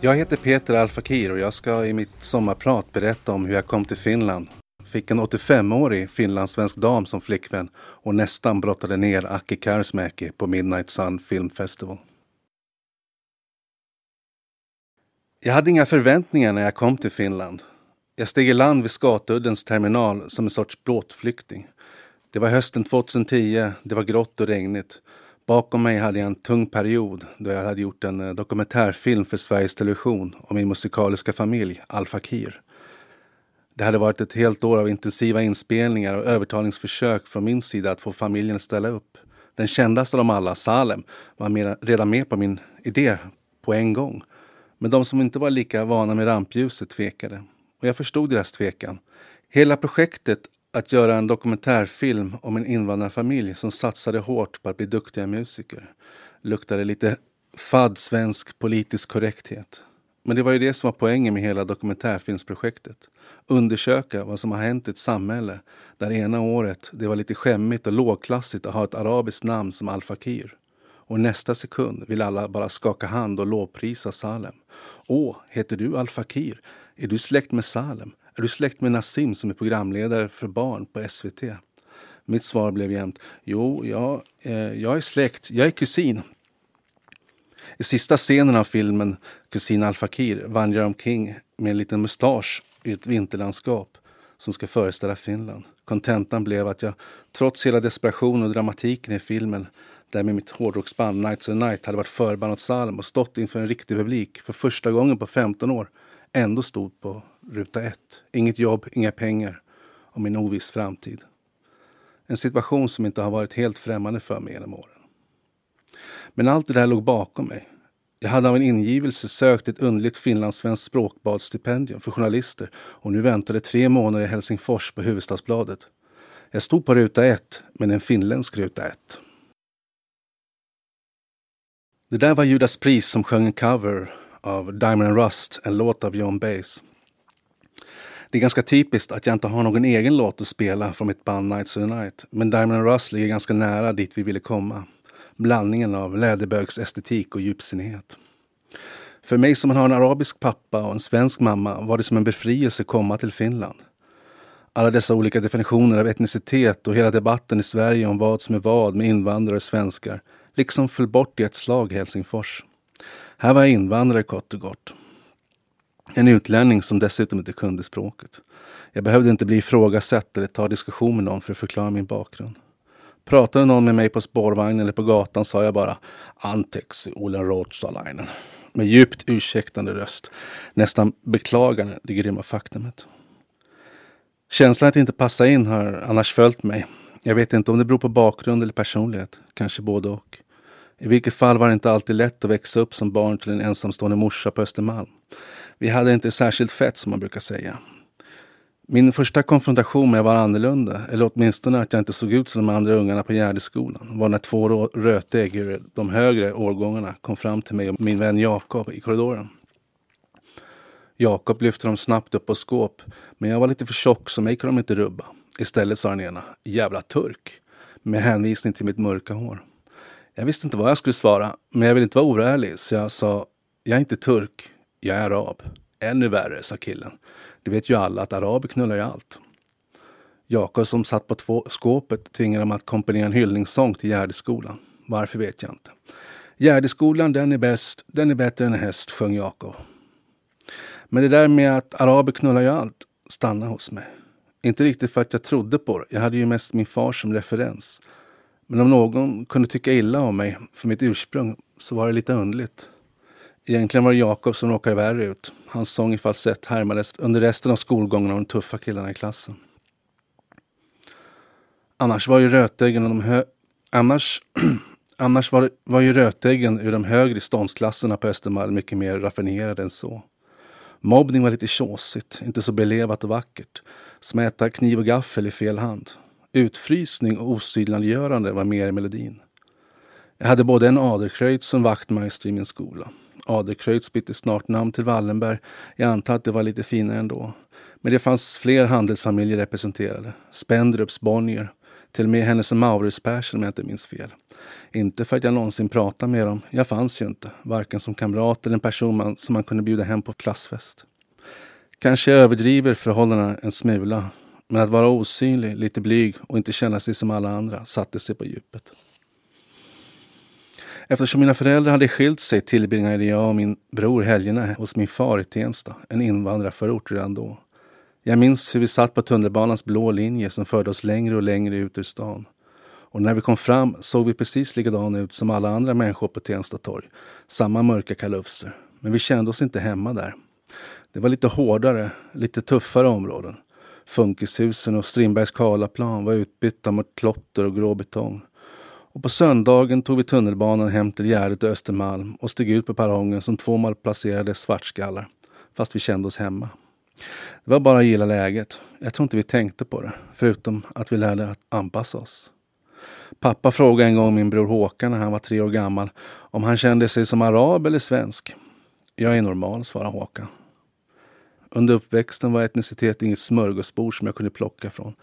Jag heter Peter Alfakir och jag ska i mitt sommarprat berätta om hur jag kom till Finland. Fick en 85-årig finlandssvensk dam som flickvän och nästan brottade ner Aki Karsmäki på Midnight Sun Film Festival. Jag hade inga förväntningar när jag kom till Finland. Jag steg i land vid Skatuddens terminal som en sorts båtflykting. Det var hösten 2010, det var grått och regnigt. Bakom mig hade jag en tung period då jag hade gjort en eh, dokumentärfilm för Sveriges Television om min musikaliska familj, Al Fakir. Det hade varit ett helt år av intensiva inspelningar och övertalningsförsök från min sida att få familjen att ställa upp. Den kändaste av dem alla, Salem, var redan med på min idé på en gång. Men de som inte var lika vana med rampljuset tvekade. Och jag förstod deras tvekan. Hela projektet att göra en dokumentärfilm om en invandrarfamilj som satsade hårt på att bli duktiga musiker luktade lite fadd svensk politisk korrekthet. Men det var ju det som var poängen med hela dokumentärfilmsprojektet. Undersöka vad som har hänt i ett samhälle där ena året det var lite skämmigt och lågklassigt att ha ett arabiskt namn som Al-Fakir. Och nästa sekund vill alla bara skaka hand och lovprisa Salem. Åh, heter du Al-Fakir? Är du släkt med Salem? Är du släkt med Nassim som är programledare för barn på SVT? Mitt svar blev jämt, jo, jag, eh, jag är släkt, jag är kusin. I sista scenen av filmen Kusin Al-Fakir vandrar omkring med en liten mustasch i ett vinterlandskap som ska föreställa Finland. Kontentan blev att jag, trots hela desperationen och dramatiken i filmen, där med mitt hårdrocksband Nights and Night hade varit förband åt Salem och stått inför en riktig publik för första gången på 15 år, ändå stod på ruta ett. Inget jobb, inga pengar och min oviss framtid. En situation som inte har varit helt främmande för mig genom åren. Men allt det där låg bakom mig. Jag hade av en ingivelse sökt ett underligt finlandssvenskt språkbadsstipendium för journalister och nu väntade tre månader i Helsingfors på Huvudstadsbladet. Jag stod på ruta ett, men en finländsk ruta ett. Det där var Judas Priest som sjöng en cover av Diamond and Rust, en låt av John Baez. Det är ganska typiskt att jag inte har någon egen låt att spela från mitt band Nights of the Night. Men Diamond and Rust ligger ganska nära dit vi ville komma. Blandningen av läderbögs estetik och djupsinnighet. För mig som har en arabisk pappa och en svensk mamma var det som en befrielse att komma till Finland. Alla dessa olika definitioner av etnicitet och hela debatten i Sverige om vad som är vad med invandrare och svenskar liksom föll bort i ett slag i Helsingfors. Här var jag invandrare kort och gott. En utlänning som dessutom inte kunde språket. Jag behövde inte bli ifrågasatt eller ta diskussion med någon för att förklara min bakgrund. Pratade någon med mig på spårvagnen eller på gatan sa jag bara Antex Olen Rådstalainen med djupt ursäktande röst. Nästan beklagande det grymma faktumet. Känslan att inte passa in har annars följt mig. Jag vet inte om det beror på bakgrund eller personlighet. Kanske både och. I vilket fall var det inte alltid lätt att växa upp som barn till en ensamstående morsa på Östermalm. Vi hade inte särskilt fett som man brukar säga. Min första konfrontation med att vara annorlunda, eller åtminstone att jag inte såg ut som de andra ungarna på Gärdeskolan, var när två rötägg ur de högre årgångarna kom fram till mig och min vän Jakob i korridoren. Jakob lyfte dem snabbt upp på skåp, men jag var lite för tjock så mig kunde de inte rubba. Istället sa den ena, jävla turk, med hänvisning till mitt mörka hår. Jag visste inte vad jag skulle svara, men jag ville inte vara oärlig, så jag sa, jag är inte turk, jag är arab. Ännu värre, sa killen. Det vet ju alla att araber knullar ju allt. Jakob som satt på två skåpet tvingade dem att komponera en hyllningssång till Gärdeskolan. Varför vet jag inte. Gärdeskolan, den är bäst, den är bättre än en häst, sjöng Jakob. Men det där med att araber knullar ju allt stannade hos mig. Inte riktigt för att jag trodde på det. Jag hade ju mest min far som referens. Men om någon kunde tycka illa om mig för mitt ursprung så var det lite underligt. Egentligen var det Jakob som råkade värre ut. Hans sång i falsett härmades under resten av skolgången av de tuffa killarna i klassen. Annars var ju rötäggen de hö... Annars, annars var, var ju rötäggen ur de högre ståndsklasserna på Östermalm mycket mer raffinerade än så. Mobbning var lite tjåsigt, inte så belevat och vackert. Smäta kniv och gaffel i fel hand. Utfrysning och osynliggörande var mer i melodin. Jag hade både en Adercreutz som vaktmästare i min skola. Adlercreutz bytte snart namn till Wallenberg. Jag antar att det var lite finare ändå. Men det fanns fler handelsfamiljer representerade. Spendrups, Bonnier, till och med Hennes Maurits Mauritz-Persson om jag inte minns fel. Inte för att jag någonsin pratade med dem. Jag fanns ju inte. Varken som kamrat eller en person man, som man kunde bjuda hem på klassfest. Kanske jag överdriver förhållandena en smula. Men att vara osynlig, lite blyg och inte känna sig som alla andra satte sig på djupet. Eftersom mina föräldrar hade skilt sig tillbringade jag och min bror helgerna hos min far i Tensta, en invandrarförort redan då. Jag minns hur vi satt på tunnelbanans blå linje som förde oss längre och längre ut ur stan. Och när vi kom fram såg vi precis likadana ut som alla andra människor på Tensta torg. Samma mörka kalufser. Men vi kände oss inte hemma där. Det var lite hårdare, lite tuffare områden. Funkishusen och Strindbergs Karlaplan var utbytta mot klotter och grå betong. Och på söndagen tog vi tunnelbanan hem till Gärdet och Östermalm och steg ut på perrongen som två malplacerade svartskallar. Fast vi kände oss hemma. Det var bara att gilla läget. Jag tror inte vi tänkte på det, förutom att vi lärde att anpassa oss. Pappa frågade en gång min bror Håkan när han var tre år gammal om han kände sig som arab eller svensk. Jag är normal, svarade Håkan. Under uppväxten var etnicitet inget smörgåsbord som jag kunde plocka från.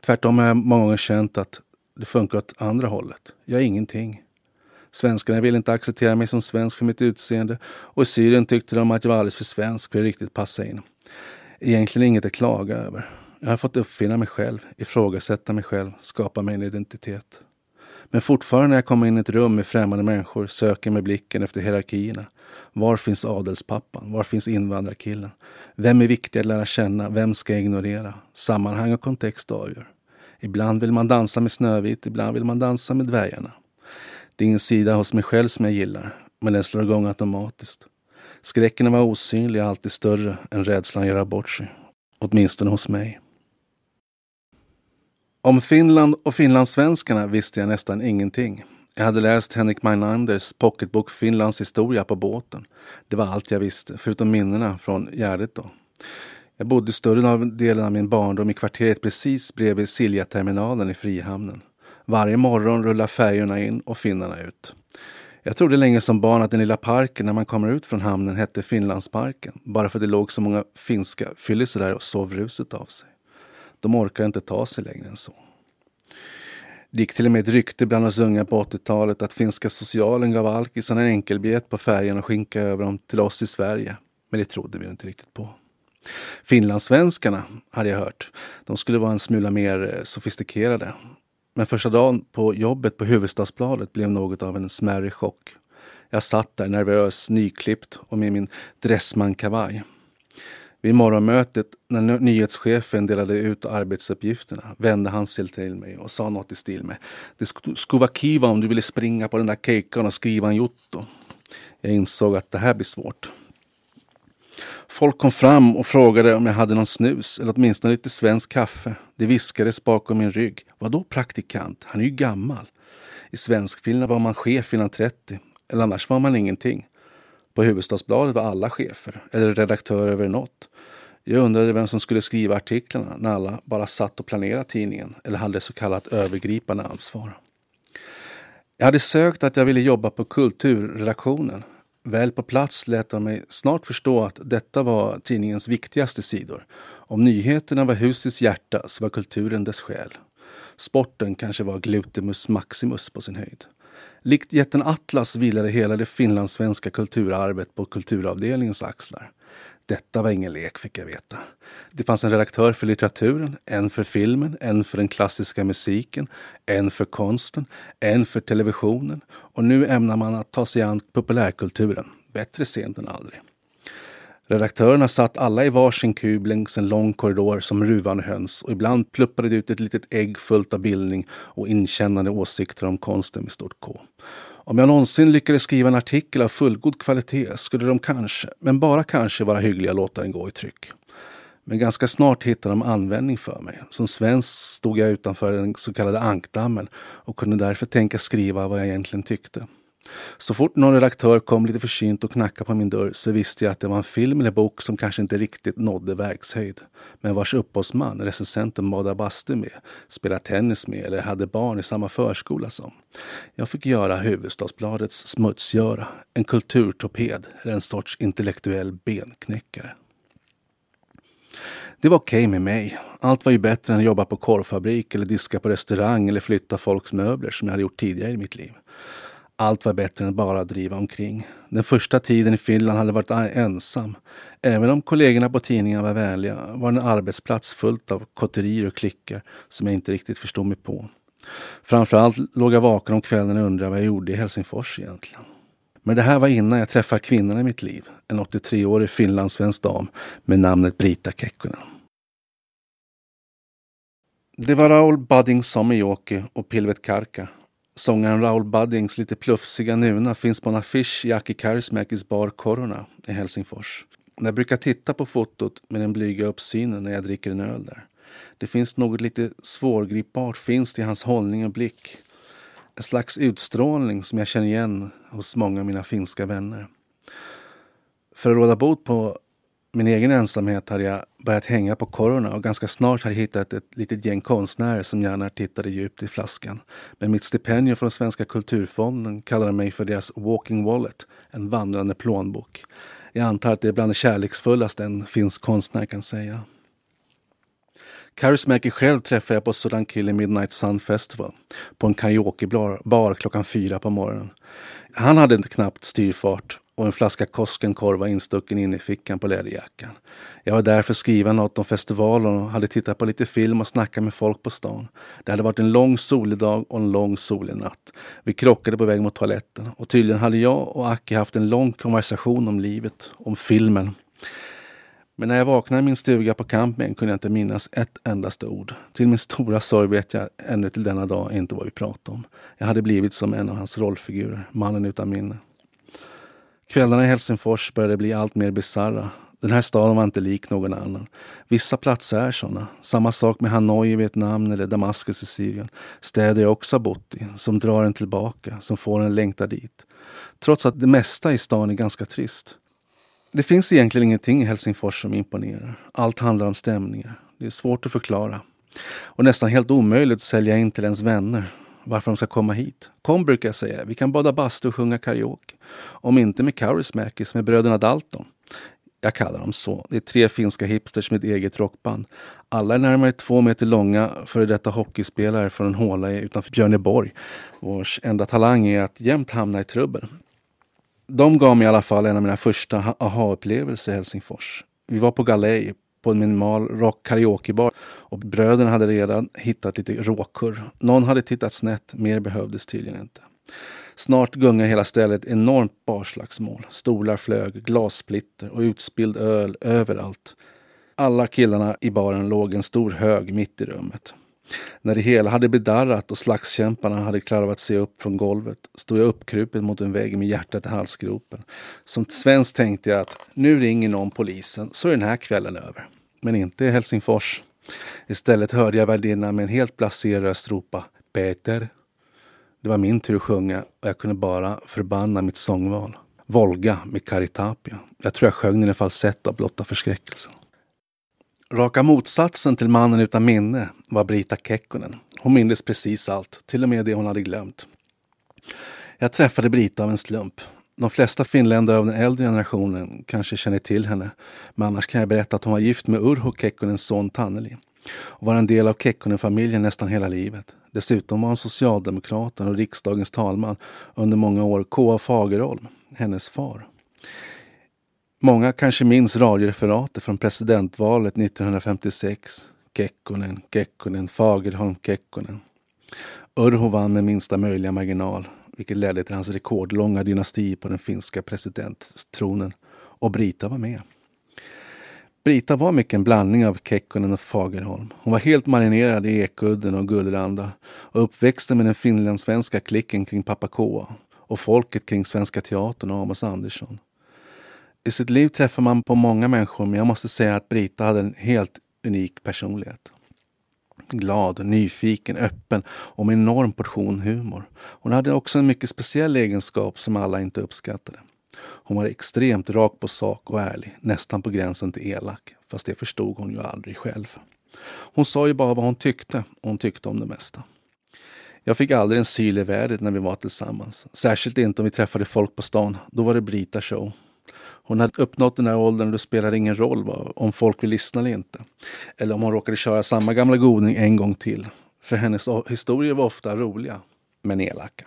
Tvärtom har jag många gånger känt att det funkar åt andra hållet. Jag är ingenting. Svenskarna ville inte acceptera mig som svensk för mitt utseende och i Syrien tyckte de att jag var alldeles för svensk för att riktigt passa in. Egentligen inget att klaga över. Jag har fått uppfinna mig själv, ifrågasätta mig själv, skapa mig en identitet. Men fortfarande när jag kommer in i ett rum med främmande människor söker jag med blicken efter hierarkierna. Var finns adelspappan? Var finns invandrarkillen? Vem är viktig att lära känna? Vem ska jag ignorera? Sammanhang och kontext avgör. Ibland vill man dansa med Snövit, ibland vill man dansa med dvärgarna. Det är ingen sida hos mig själv som jag gillar, men den slår igång automatiskt. Skräcken att vara osynlig är alltid större än rädslan att göra bort sig. Åtminstone hos mig. Om Finland och finlandssvenskarna visste jag nästan ingenting. Jag hade läst Henrik Mainanders pocketbok Finlands historia på båten. Det var allt jag visste, förutom minnena från Gärdet då. Jag bodde större delen av min barndom i kvarteret precis bredvid Siljaterminalen i Frihamnen. Varje morgon rullar färjorna in och finnarna ut. Jag trodde länge som barn att den lilla parken när man kommer ut från hamnen hette Finlandsparken. Bara för att det låg så många finska fyllisar där och sov ruset av sig. De orkar inte ta sig längre än så. Det gick till och med ett rykte bland oss unga på 80-talet att finska socialen gav alkisarna en enkelbiljett på färjan och skinka över dem till oss i Sverige. Men det trodde vi inte riktigt på. Finlandssvenskarna, hade jag hört, de skulle vara en smula mer eh, sofistikerade. Men första dagen på jobbet på Huvudstadsbladet blev något av en smärre chock. Jag satt där nervös, nyklippt och med min Dressman-kavaj. Vid morgonmötet när nyhetschefen delade ut arbetsuppgifterna vände han sig till mig och sa något i stil med Det skulle vara kiva om du ville springa på den där kejkan och skriva en jotto. Jag insåg att det här blir svårt. Folk kom fram och frågade om jag hade någon snus eller åtminstone lite svensk kaffe. Det viskades bakom min rygg. Vadå praktikant? Han är ju gammal. I svenskfilmerna var man chef innan 30. Eller annars var man ingenting. På Huvudstadsbladet var alla chefer, eller redaktörer över något. Jag undrade vem som skulle skriva artiklarna när alla bara satt och planerade tidningen eller hade så kallat övergripande ansvar. Jag hade sökt att jag ville jobba på kulturredaktionen. Väl på plats lät de mig snart förstå att detta var tidningens viktigaste sidor. Om nyheterna var husets hjärta så var kulturen dess själ. Sporten kanske var glutemus maximus på sin höjd. Likt jätten Atlas vilade hela det finlandssvenska kulturarvet på kulturavdelningens axlar. Detta var ingen lek, fick jag veta. Det fanns en redaktör för litteraturen, en för filmen, en för den klassiska musiken, en för konsten, en för televisionen och nu ämnar man att ta sig an populärkulturen. Bättre sent än aldrig. Redaktörerna satt alla i varsin kub längs en lång korridor som ruvande höns och ibland pluppade det ut ett litet ägg fullt av bildning och inkännande åsikter om konsten med stort K. Om jag någonsin lyckades skriva en artikel av fullgod kvalitet skulle de kanske, men bara kanske, vara hyggliga och låta den gå i tryck. Men ganska snart hittade de användning för mig. Som svensk stod jag utanför den så kallade ankdammen och kunde därför tänka skriva vad jag egentligen tyckte. Så fort någon redaktör kom lite försynt och knackade på min dörr så visste jag att det var en film eller bok som kanske inte riktigt nådde verkshöjd. Men vars upphovsman recensenten badade bastu med, spelade tennis med eller hade barn i samma förskola som. Jag fick göra Huvudstadsbladets smutsgöra, en kulturtorped eller en sorts intellektuell benknäckare. Det var okej okay med mig. Allt var ju bättre än att jobba på korvfabrik eller diska på restaurang eller flytta folks möbler som jag hade gjort tidigare i mitt liv. Allt var bättre än bara att driva omkring. Den första tiden i Finland hade varit ensam. Även om kollegorna på tidningen var vänliga var det en arbetsplats fullt av kotterier och klickar som jag inte riktigt förstod mig på. Framförallt låg jag vaken om kvällen och undrade vad jag gjorde i Helsingfors egentligen. Men det här var innan jag träffade kvinnan i mitt liv. En 83-årig finlandssvensk dam med namnet Brita Kekkonen. Det var Raoul Budding Sommijoki och Pilvet Karka Sångaren Raoul Buddings lite plufsiga nuna finns på en affisch i Aki Kaurismäkis bar Corona i Helsingfors. Jag brukar titta på fotot med den blyga uppsynen när jag dricker en öl där. Det finns något lite svårgripbart finns i hans hållning och blick. En slags utstrålning som jag känner igen hos många av mina finska vänner. För att råda bot på min egen ensamhet hade jag börjat hänga på korvarna och ganska snart hade jag hittat ett litet gäng konstnärer som gärna tittade djupt i flaskan. Men mitt stipendium från Svenska kulturfonden kallade mig för deras walking wallet, en vandrande plånbok. Jag antar att det är bland det kärleksfullaste en finsk konstnär kan säga. Karusmäki själv träffade jag på Sodankille Midnight Sun Festival på en karaokebar klockan fyra på morgonen. Han hade inte knappt styrfart och en flaska Koskenkorva instucken in i fickan på läderjackan. Jag var där för att skriva något om festivalen och hade tittat på lite film och snackat med folk på stan. Det hade varit en lång solig dag och en lång solig natt. Vi krockade på väg mot toaletten och tydligen hade jag och Aki haft en lång konversation om livet, om filmen. Men när jag vaknade i min stuga på campingen kunde jag inte minnas ett endaste ord. Till min stora sorg vet jag ännu till denna dag inte vad vi pratade om. Jag hade blivit som en av hans rollfigurer, mannen utan minne. Kvällarna i Helsingfors började bli allt mer bisarra. Den här staden var inte lik någon annan. Vissa platser är sådana. Samma sak med Hanoi i Vietnam eller Damaskus i Syrien. Städer jag också har bott i, som drar en tillbaka, som får en längta dit. Trots att det mesta i stan är ganska trist. Det finns egentligen ingenting i Helsingfors som imponerar. Allt handlar om stämningar. Det är svårt att förklara. Och nästan helt omöjligt att sälja in till ens vänner varför de ska komma hit. Kom brukar jag säga, vi kan bada bastu och sjunga karaoke. Om inte med Kaurismäkis, med bröderna Dalton. Jag kallar dem så. Det är tre finska hipsters med ett eget rockband. Alla är närmare två meter långa, före detta hockeyspelare från en håla utanför Björneborg, vars enda talang är att jämt hamna i trubbel. De gav mig i alla fall en av mina första aha-upplevelser i Helsingfors. Vi var på galej på en minimal rock karaokebar och bröderna hade redan hittat lite råkurr. Någon hade tittat snett, mer behövdes tydligen inte. Snart gungade hela stället enormt barslagsmål. Stolar flög, glassplitter och utspilld öl överallt. Alla killarna i baren låg en stor hög mitt i rummet. När det hela hade bedarrat och slagskämparna hade klarvat sig upp från golvet stod jag uppkrupen mot en vägg med hjärtat i halsgropen. Som svensk tänkte jag att nu ringer någon polisen så är den här kvällen över. Men inte i Helsingfors. Istället hörde jag värdinnan med en helt blasé röst ropa Peter. Det var min tur att sjunga och jag kunde bara förbanna mitt sångval. Volga med Caritapia. Jag tror jag sjöng den i falsett av blotta förskräckelsen. Raka motsatsen till mannen utan minne var Brita Kekkonen. Hon mindes precis allt, till och med det hon hade glömt. Jag träffade Brita av en slump. De flesta finländare av den äldre generationen kanske känner till henne, men annars kan jag berätta att hon var gift med Urho Kekkonens son Tanneli och var en del av Kekkonen-familjen nästan hela livet. Dessutom var hon socialdemokraten och riksdagens talman under många år K.A. Fagerholm, hennes far. Många kanske minns radioreferatet från presidentvalet 1956. Kekkonen, Kekkonen, Fagerholm, Kekkonen. Urho vann med minsta möjliga marginal, vilket ledde till hans rekordlånga dynasti på den finska presidenttronen. Och Brita var med. Brita var mycket en blandning av Kekkonen och Fagerholm. Hon var helt marinerad i Ekudden och Gullranda och uppväxte med den finlandssvenska klicken kring Pappa K och folket kring Svenska Teatern och Amos Andersson. I sitt liv träffar man på många människor men jag måste säga att Brita hade en helt unik personlighet. Glad, nyfiken, öppen och med en enorm portion humor. Hon hade också en mycket speciell egenskap som alla inte uppskattade. Hon var extremt rak på sak och ärlig, nästan på gränsen till elak. Fast det förstod hon ju aldrig själv. Hon sa ju bara vad hon tyckte och hon tyckte om det mesta. Jag fick aldrig en syl i vädret när vi var tillsammans. Särskilt inte om vi träffade folk på stan. Då var det Brita show. Hon hade uppnått den här åldern och det spelar ingen roll va, om folk vill lyssna eller inte. Eller om hon råkade köra samma gamla goding en gång till. För hennes historier var ofta roliga, men elaka.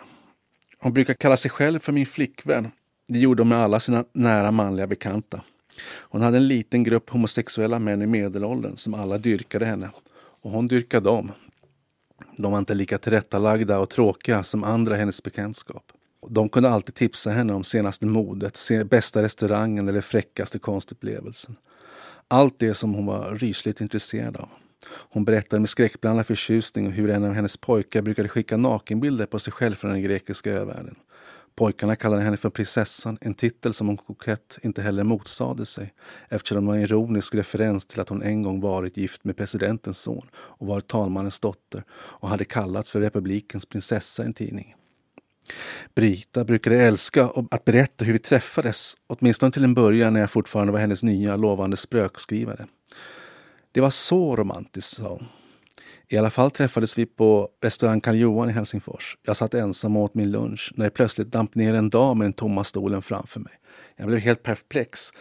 Hon brukar kalla sig själv för min flickvän. Det gjorde hon med alla sina nära manliga bekanta. Hon hade en liten grupp homosexuella män i medelåldern som alla dyrkade henne. Och hon dyrkade dem. De var inte lika tillrättalagda och tråkiga som andra i hennes bekantskap. De kunde alltid tipsa henne om senaste modet, bästa restaurangen eller fräckaste konstupplevelsen. Allt det som hon var rysligt intresserad av. Hon berättade med skräckblandad förtjusning hur en av hennes pojkar brukade skicka nakenbilder på sig själv från den grekiska övärlden. Pojkarna kallade henne för prinsessan, en titel som hon kokett inte heller motsade sig eftersom det var en ironisk referens till att hon en gång varit gift med presidentens son och varit talmannens dotter och hade kallats för republikens prinsessa i en tidning. Brita brukade älska att berätta hur vi träffades, åtminstone till en början när jag fortfarande var hennes nya lovande sprökskrivare. Det var så romantiskt, sa hon. I alla fall träffades vi på restaurang Karl Johan i Helsingfors. Jag satt ensam och åt min lunch när det plötsligt damp ner en dam med den tomma stolen framför mig. Jag blev helt perplex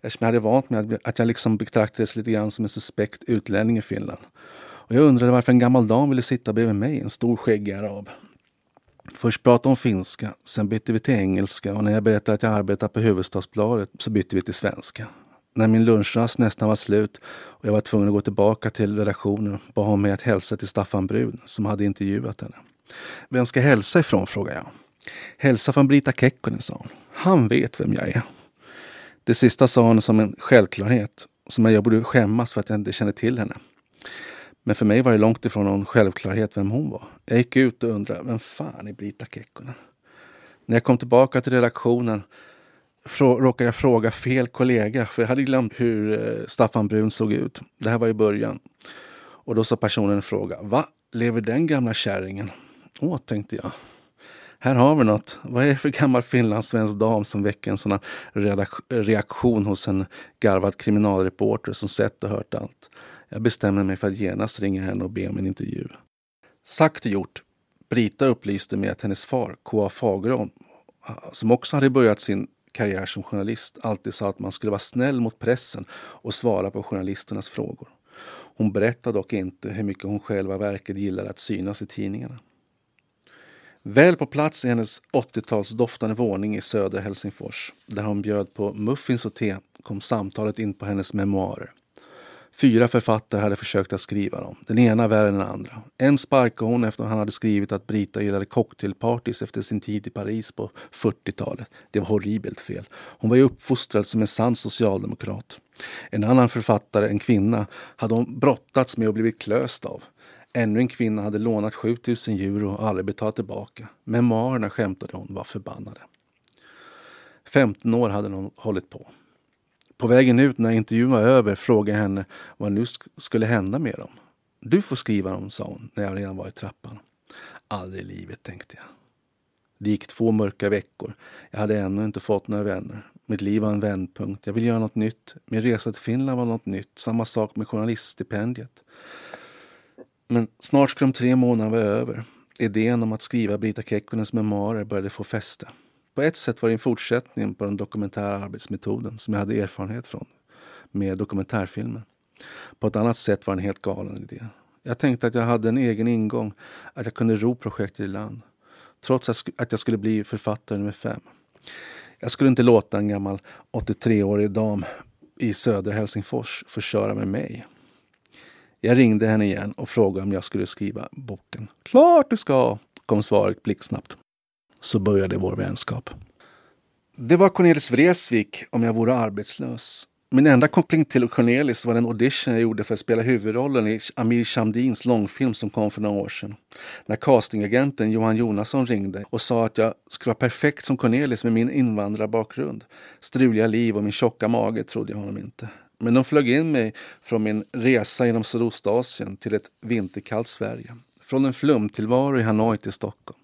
eftersom jag hade vant mig att jag liksom betraktades lite grann som en suspekt utlänning i Finland. Och jag undrade varför en gammal dam ville sitta bredvid mig, en stor skäggig arab. Först pratade hon finska, sen bytte vi till engelska och när jag berättade att jag arbetar på Huvudstadsbladet så bytte vi till svenska. När min lunchrast nästan var slut och jag var tvungen att gå tillbaka till redaktionen bad hon mig att hälsa till Staffan Brun som hade intervjuat henne. Vem ska jag hälsa ifrån? frågade jag. Hälsa från Brita Kekkonen, sa hon. Han vet vem jag är. Det sista sa hon som en självklarhet, som jag borde skämmas för att jag inte kände till henne. Men för mig var det långt ifrån någon självklarhet vem hon var. Jag gick ut och undrade, vem fan är Brita Kekkonen? När jag kom tillbaka till redaktionen råkade jag fråga fel kollega, för jag hade glömt hur eh, Staffan Brun såg ut. Det här var i början. Och då sa personen i fråga, va? Lever den gamla kärringen? Åh, tänkte jag. Här har vi något. Vad är det för gammal finlandssvensk dam som väcker en sån reaktion hos en garvad kriminalreporter som sett och hört allt? Jag bestämde mig för att genast ringa henne och be om en intervju. Sagt och gjort. Brita upplyste mig att hennes far, K.A. Fagerholm, som också hade börjat sin karriär som journalist, alltid sa att man skulle vara snäll mot pressen och svara på journalisternas frågor. Hon berättade dock inte hur mycket hon själva verket gillade att synas i tidningarna. Väl på plats i hennes 80-talsdoftande våning i södra Helsingfors, där hon bjöd på muffins och te, kom samtalet in på hennes memoarer. Fyra författare hade försökt att skriva dem, den ena värre än den andra. En sparkade hon efter att han hade skrivit att Brita gillade cocktailpartys efter sin tid i Paris på 40-talet. Det var horribelt fel. Hon var ju uppfostrad som en sann socialdemokrat. En annan författare, en kvinna, hade hon brottats med och blivit klöst av. Ännu en kvinna hade lånat 7000 euro och aldrig betalat tillbaka. Memoarerna, skämtade hon, var förbannade. 15 år hade hon hållit på. På vägen ut när intervjun var över frågade jag henne vad nu skulle hända med dem. Du får skriva dem, sa hon när jag redan var i trappan. Aldrig i livet, tänkte jag. Det gick två mörka veckor. Jag hade ännu inte fått några vänner. Mitt liv var en vändpunkt. Jag ville göra något nytt. Min resa till Finland var något nytt. Samma sak med journaliststipendiet. Men snart skulle de tre månaderna vara över. Idén om att skriva Brita Kekkonens memoarer började få fäste. På ett sätt var det en fortsättning på den dokumentära arbetsmetoden som jag hade erfarenhet från med dokumentärfilmer. På ett annat sätt var det en helt galen idé. Jag tänkte att jag hade en egen ingång, att jag kunde ro projektet i land. Trots att jag skulle bli författare nummer fem. Jag skulle inte låta en gammal 83-årig dam i södra Helsingfors förstöra med mig. Jag ringde henne igen och frågade om jag skulle skriva boken. Klart du ska, kom svaret blixtsnabbt så började vår vänskap. Det var Cornelis Vreeswijk om jag vore arbetslös. Min enda koppling till Cornelis var den audition jag gjorde för att spela huvudrollen i Amir Shamdins långfilm som kom för några år sedan. När castingagenten Johan Jonasson ringde och sa att jag skulle vara perfekt som Cornelis med min invandrarbakgrund. Struliga liv och min tjocka mage trodde jag honom inte. Men de flög in mig från min resa genom Sydostasien till ett vinterkallt Sverige. Från en flumtillvaro i Hanoi till Stockholm.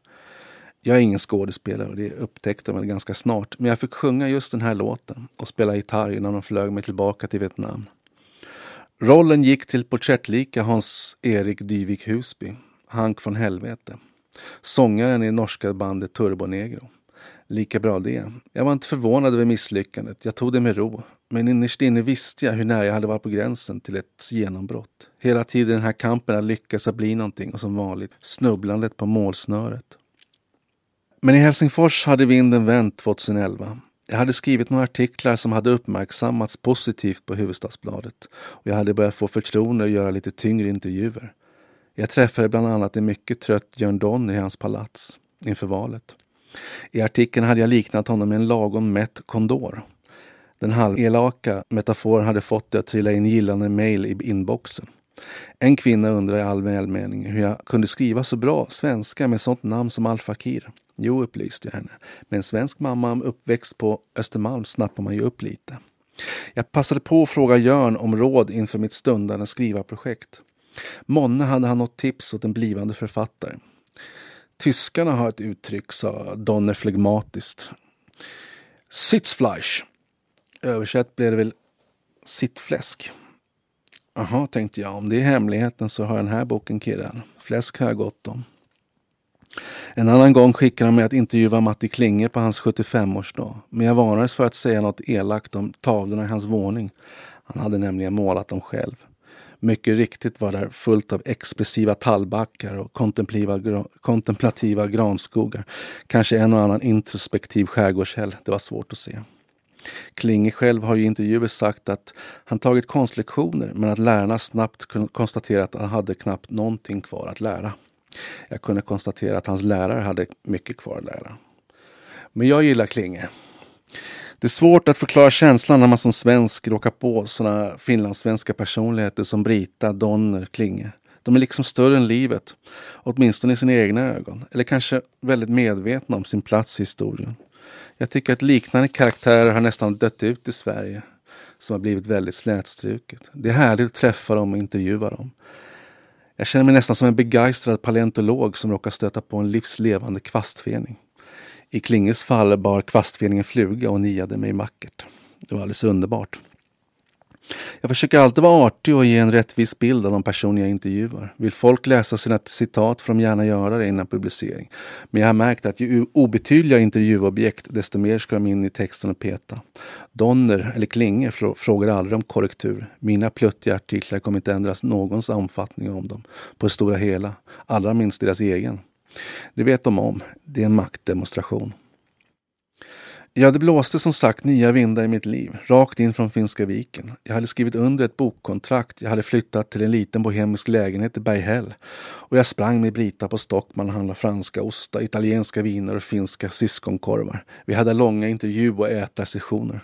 Jag är ingen skådespelare och det upptäckte de ganska snart. Men jag fick sjunga just den här låten och spela gitarr innan de flög mig tillbaka till Vietnam. Rollen gick till porträttlika Hans-Erik Dyvik Husby, Hank från helvete. Sångaren i norska bandet Turbonegro. Lika bra det. Jag var inte förvånad över misslyckandet. Jag tog det med ro. Men innerst inne visste jag hur nära jag hade varit på gränsen till ett genombrott. Hela tiden den här kampen att lyckas att bli någonting och som vanligt snubblandet på målsnöret. Men i Helsingfors hade vinden vänt 2011. Jag hade skrivit några artiklar som hade uppmärksammats positivt på Huvudstadsbladet och jag hade börjat få förtroende att göra lite tyngre intervjuer. Jag träffade bland annat en mycket trött Jörn Donner i hans palats inför valet. I artikeln hade jag liknat honom med en lagom mätt kondor. Den halvelaka metaforen hade fått det att trilla in gillande mejl i inboxen. En kvinna undrade i all välmening hur jag kunde skriva så bra svenska med sånt namn som Al-Fakir. Jo, upplyste jag henne. Med en svensk mamma uppväxt på Östermalm snappar man ju upp lite. Jag passade på att fråga Jörn om råd inför mitt stundande skrivarprojekt. Månne hade han något tips åt en blivande författare. Tyskarna har ett uttryck, sa Donner flegmatiskt. Sitzfleisch. Översatt blev det väl sittfläsk. Jaha, tänkte jag. Om det är hemligheten så har den här boken kirran. Fläsk har jag gott om. En annan gång skickade han mig att intervjua Matti Klinge på hans 75-årsdag. Men jag varnades för att säga något elakt om tavlorna i hans våning. Han hade nämligen målat dem själv. Mycket riktigt var där fullt av expressiva tallbackar och kontemplativa, kontemplativa granskogar. Kanske en och annan introspektiv skärgårdshäll. Det var svårt att se. Klinge själv har i intervjuer sagt att han tagit konstlektioner men att lärarna snabbt kunde konstatera att han hade knappt någonting kvar att lära. Jag kunde konstatera att hans lärare hade mycket kvar att lära. Men jag gillar Klinge. Det är svårt att förklara känslan när man som svensk råkar på sådana finlandssvenska personligheter som Brita, Donner, Klinge. De är liksom större än livet, åtminstone i sina egna ögon. Eller kanske väldigt medvetna om sin plats i historien. Jag tycker att liknande karaktärer har nästan dött ut i Sverige, som har blivit väldigt slätstruket. Det är härligt att träffa dem och intervjua dem. Jag känner mig nästan som en begeistrad paleontolog som råkar stöta på en livslevande kvastfening. I Klinges fall bar kvastfeningen fluga och niade mig vackert. Det var alldeles underbart. Jag försöker alltid vara artig och ge en rättvis bild av de personer jag intervjuar. Vill folk läsa sina citat får de gärna göra det innan publicering. Men jag har märkt att ju obetydligare intervjuobjekt, desto mer ska de in i texten och peta. Donner eller Klinge frågar aldrig om korrektur. Mina pluttiga artiklar kommer inte ändras någons omfattning om dem, på det stora hela. Allra minst deras egen. Det vet de om. Det är en maktdemonstration. Ja, det blåste som sagt nya vindar i mitt liv, rakt in från Finska viken. Jag hade skrivit under ett bokkontrakt, jag hade flyttat till en liten bohemisk lägenhet i Berghäll och jag sprang med Brita på Stockman och handlade franska ostar, italienska viner och finska syskonkorvar. Vi hade långa intervju och ätarsessioner.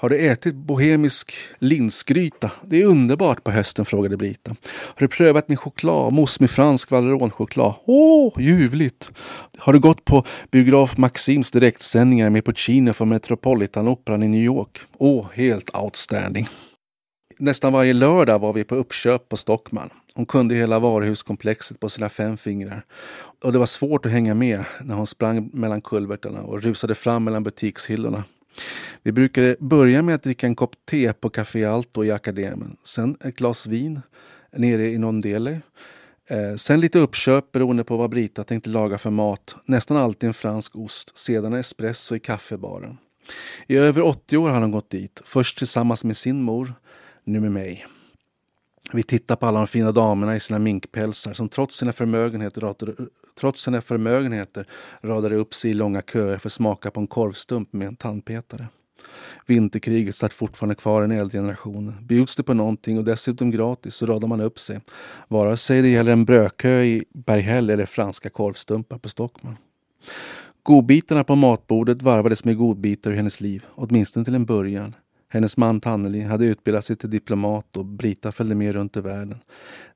Har du ätit bohemisk linsgryta? Det är underbart på hösten, frågade Brita. Har du prövat min choklad? Mousse med fransk Valeronchoklad? Åh, ljuvligt! Har du gått på biograf Maxims direktsändningar med Puccino från Metropolitanoperan i New York? Åh, helt outstanding! Nästan varje lördag var vi på uppköp på Stockman. Hon kunde hela varuhuskomplexet på sina fem fingrar. Och det var svårt att hänga med när hon sprang mellan kulvertarna och rusade fram mellan butikshyllorna. Vi brukade börja med att dricka en kopp te på Café Alto i Akademen, Sen ett glas vin nere i Nondele. Eh, sen lite uppköp beroende på vad Brita tänkte laga för mat. Nästan alltid en fransk ost. Sedan espresso i kaffebaren. I över 80 år har hon gått dit. Först tillsammans med sin mor, nu med mig. Vi tittar på alla de fina damerna i sina minkpälsar som trots sina förmögenheter trots sina förmögenheter radade upp sig i långa köer för att smaka på en korvstump med en tandpetare. Vinterkriget satt fortfarande kvar i den äldre generationen. Bjuds det på någonting och dessutom gratis så radar man upp sig. Vare sig det gäller en brödkö i Berghäll eller franska korvstumpar på Stockman. Godbitarna på matbordet varvades med godbitar ur hennes liv, åtminstone till en början. Hennes man Tanneli hade utbildat sig till diplomat och Brita följde med runt i världen.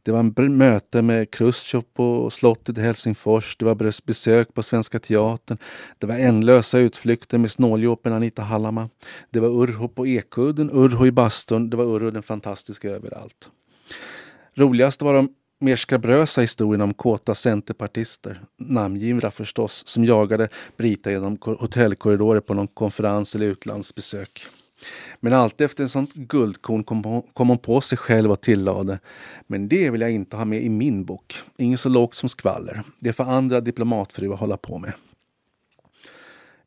Det var möte med Chrusjtjov på slottet i Helsingfors. Det var besök på Svenska Teatern. Det var ändlösa utflykter med snåljåpen Anita Hallama. Det var Urho på Ekudden, Urho i bastun. Det var Urho den fantastiska överallt. Roligast var de mer skabrösa historierna om kåta centerpartister, namngivna förstås, som jagade Brita genom hotellkorridorer på någon konferens eller utlandsbesök. Men alltid efter en sånt guldkorn kom, kom hon på sig själv och tillade. Men det vill jag inte ha med i min bok. Inget så lågt som skvaller. Det är för andra diplomatfruar att hålla på med.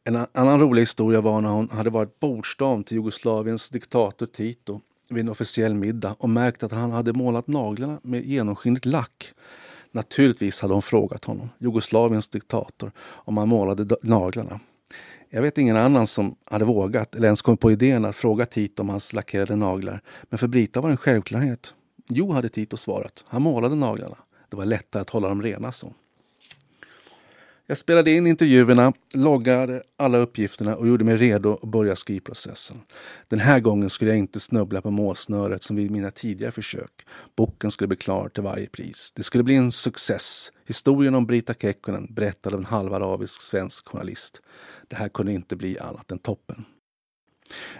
En annan rolig historia var när hon hade varit bordsdam till Jugoslaviens diktator Tito vid en officiell middag och märkt att han hade målat naglarna med genomskinligt lack. Naturligtvis hade hon frågat honom, Jugoslaviens diktator, om han målade naglarna. Jag vet ingen annan som hade vågat eller ens kommit på idén att fråga Tito om hans lackerade naglar. Men för Brita var det en självklarhet. Jo, hade Tito svarat. Han målade naglarna. Det var lättare att hålla dem rena så. Jag spelade in intervjuerna, loggade alla uppgifterna och gjorde mig redo att börja skrivprocessen. Den här gången skulle jag inte snubbla på målsnöret som vid mina tidigare försök. Boken skulle bli klar till varje pris. Det skulle bli en success. Historien om Brita Kekkonen berättad av en halvarabisk svensk journalist. Det här kunde inte bli annat än toppen.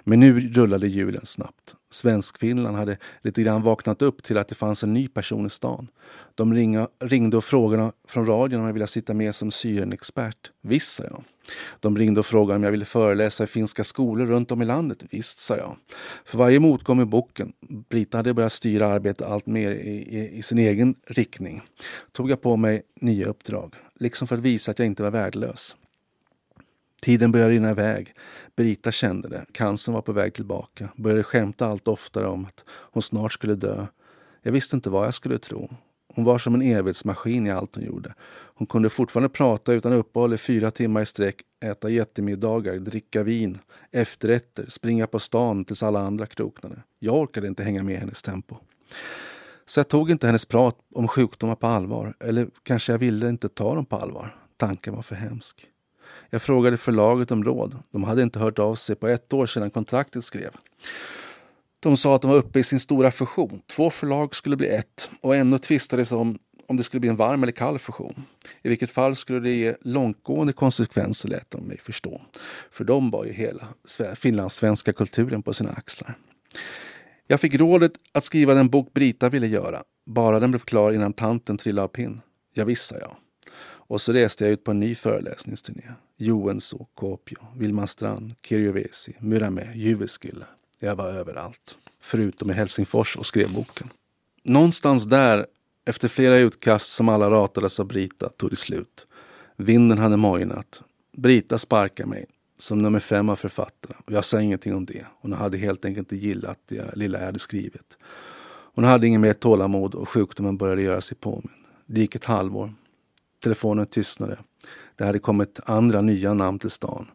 Men nu rullade hjulen snabbt. Svenskfinland hade lite grann vaknat upp till att det fanns en ny person i stan. De ringa, ringde och frågade från radion om jag ville sitta med som syrenexpert. Visst, sa jag. De ringde och frågade om jag ville föreläsa i finska skolor runt om i landet. Visst, sa jag. För varje motgång i boken, Brita hade börjat styra arbetet allt mer i, i, i sin egen riktning, tog jag på mig nya uppdrag. Liksom för att visa att jag inte var värdelös. Tiden började rinna iväg. Brita kände det. Cancern var på väg tillbaka. Började skämta allt oftare om att hon snart skulle dö. Jag visste inte vad jag skulle tro. Hon var som en evighetsmaskin i allt hon gjorde. Hon kunde fortfarande prata utan uppehåll i fyra timmar i sträck, äta jättemiddagar, dricka vin, efterrätter, springa på stan tills alla andra kroknade. Jag orkade inte hänga med i hennes tempo. Så jag tog inte hennes prat om sjukdomar på allvar. Eller kanske jag ville inte ta dem på allvar. Tanken var för hemsk. Jag frågade förlaget om råd. De hade inte hört av sig på ett år sedan kontraktet skrev. De sa att de var uppe i sin stora fusion. Två förlag skulle bli ett och ännu tvistades om om det skulle bli en varm eller kall fusion. I vilket fall skulle det ge långtgående konsekvenser lät de mig förstå. För de bar ju hela finlandssvenska kulturen på sina axlar. Jag fick rådet att skriva den bok Brita ville göra, bara den blev klar innan tanten trillade av pinn. Ja, visst, jag. Och så reste jag ut på en ny föreläsningsturné. Joensuu, Kuopio, Vilmanstrand, Kirjovesi, Myramé, Jyväskylä. Jag var överallt. Förutom i Helsingfors och skrev boken. Någonstans där, efter flera utkast som alla ratades av Brita, tog det slut. Vinden hade mojnat. Brita sparkade mig, som nummer fem av författarna. Och jag sa ingenting om det. Hon hade helt enkelt inte gillat det lilla jag hade skrivit. Hon hade ingen mer tålamod och sjukdomen började göra sig påminn. Det gick ett halvår. Telefonen tystnade. Det hade kommit andra nya namn till stan.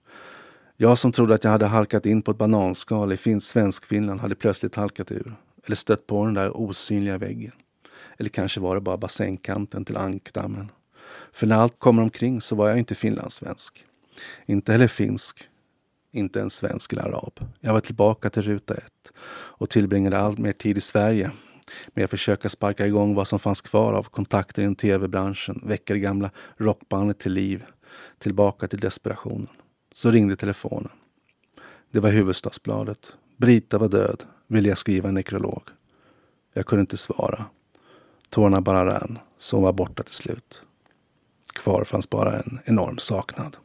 Jag som trodde att jag hade halkat in på ett bananskal i Svenskfinland hade plötsligt halkat ur. Eller stött på den där osynliga väggen. Eller kanske var det bara bassängkanten till ankdammen. För när allt kommer omkring så var jag inte finlandssvensk. Inte heller finsk. Inte ens svensk eller arab. Jag var tillbaka till ruta ett och tillbringade allt mer tid i Sverige med att försöka sparka igång vad som fanns kvar av kontakter inom tv-branschen, väcka det gamla rockbandet till liv, tillbaka till desperationen. Så ringde telefonen. Det var Huvudstadsbladet. Brita var död. Ville jag skriva en nekrolog. Jag kunde inte svara. Tårarna bara rann, så hon var borta till slut. Kvar fanns bara en enorm saknad.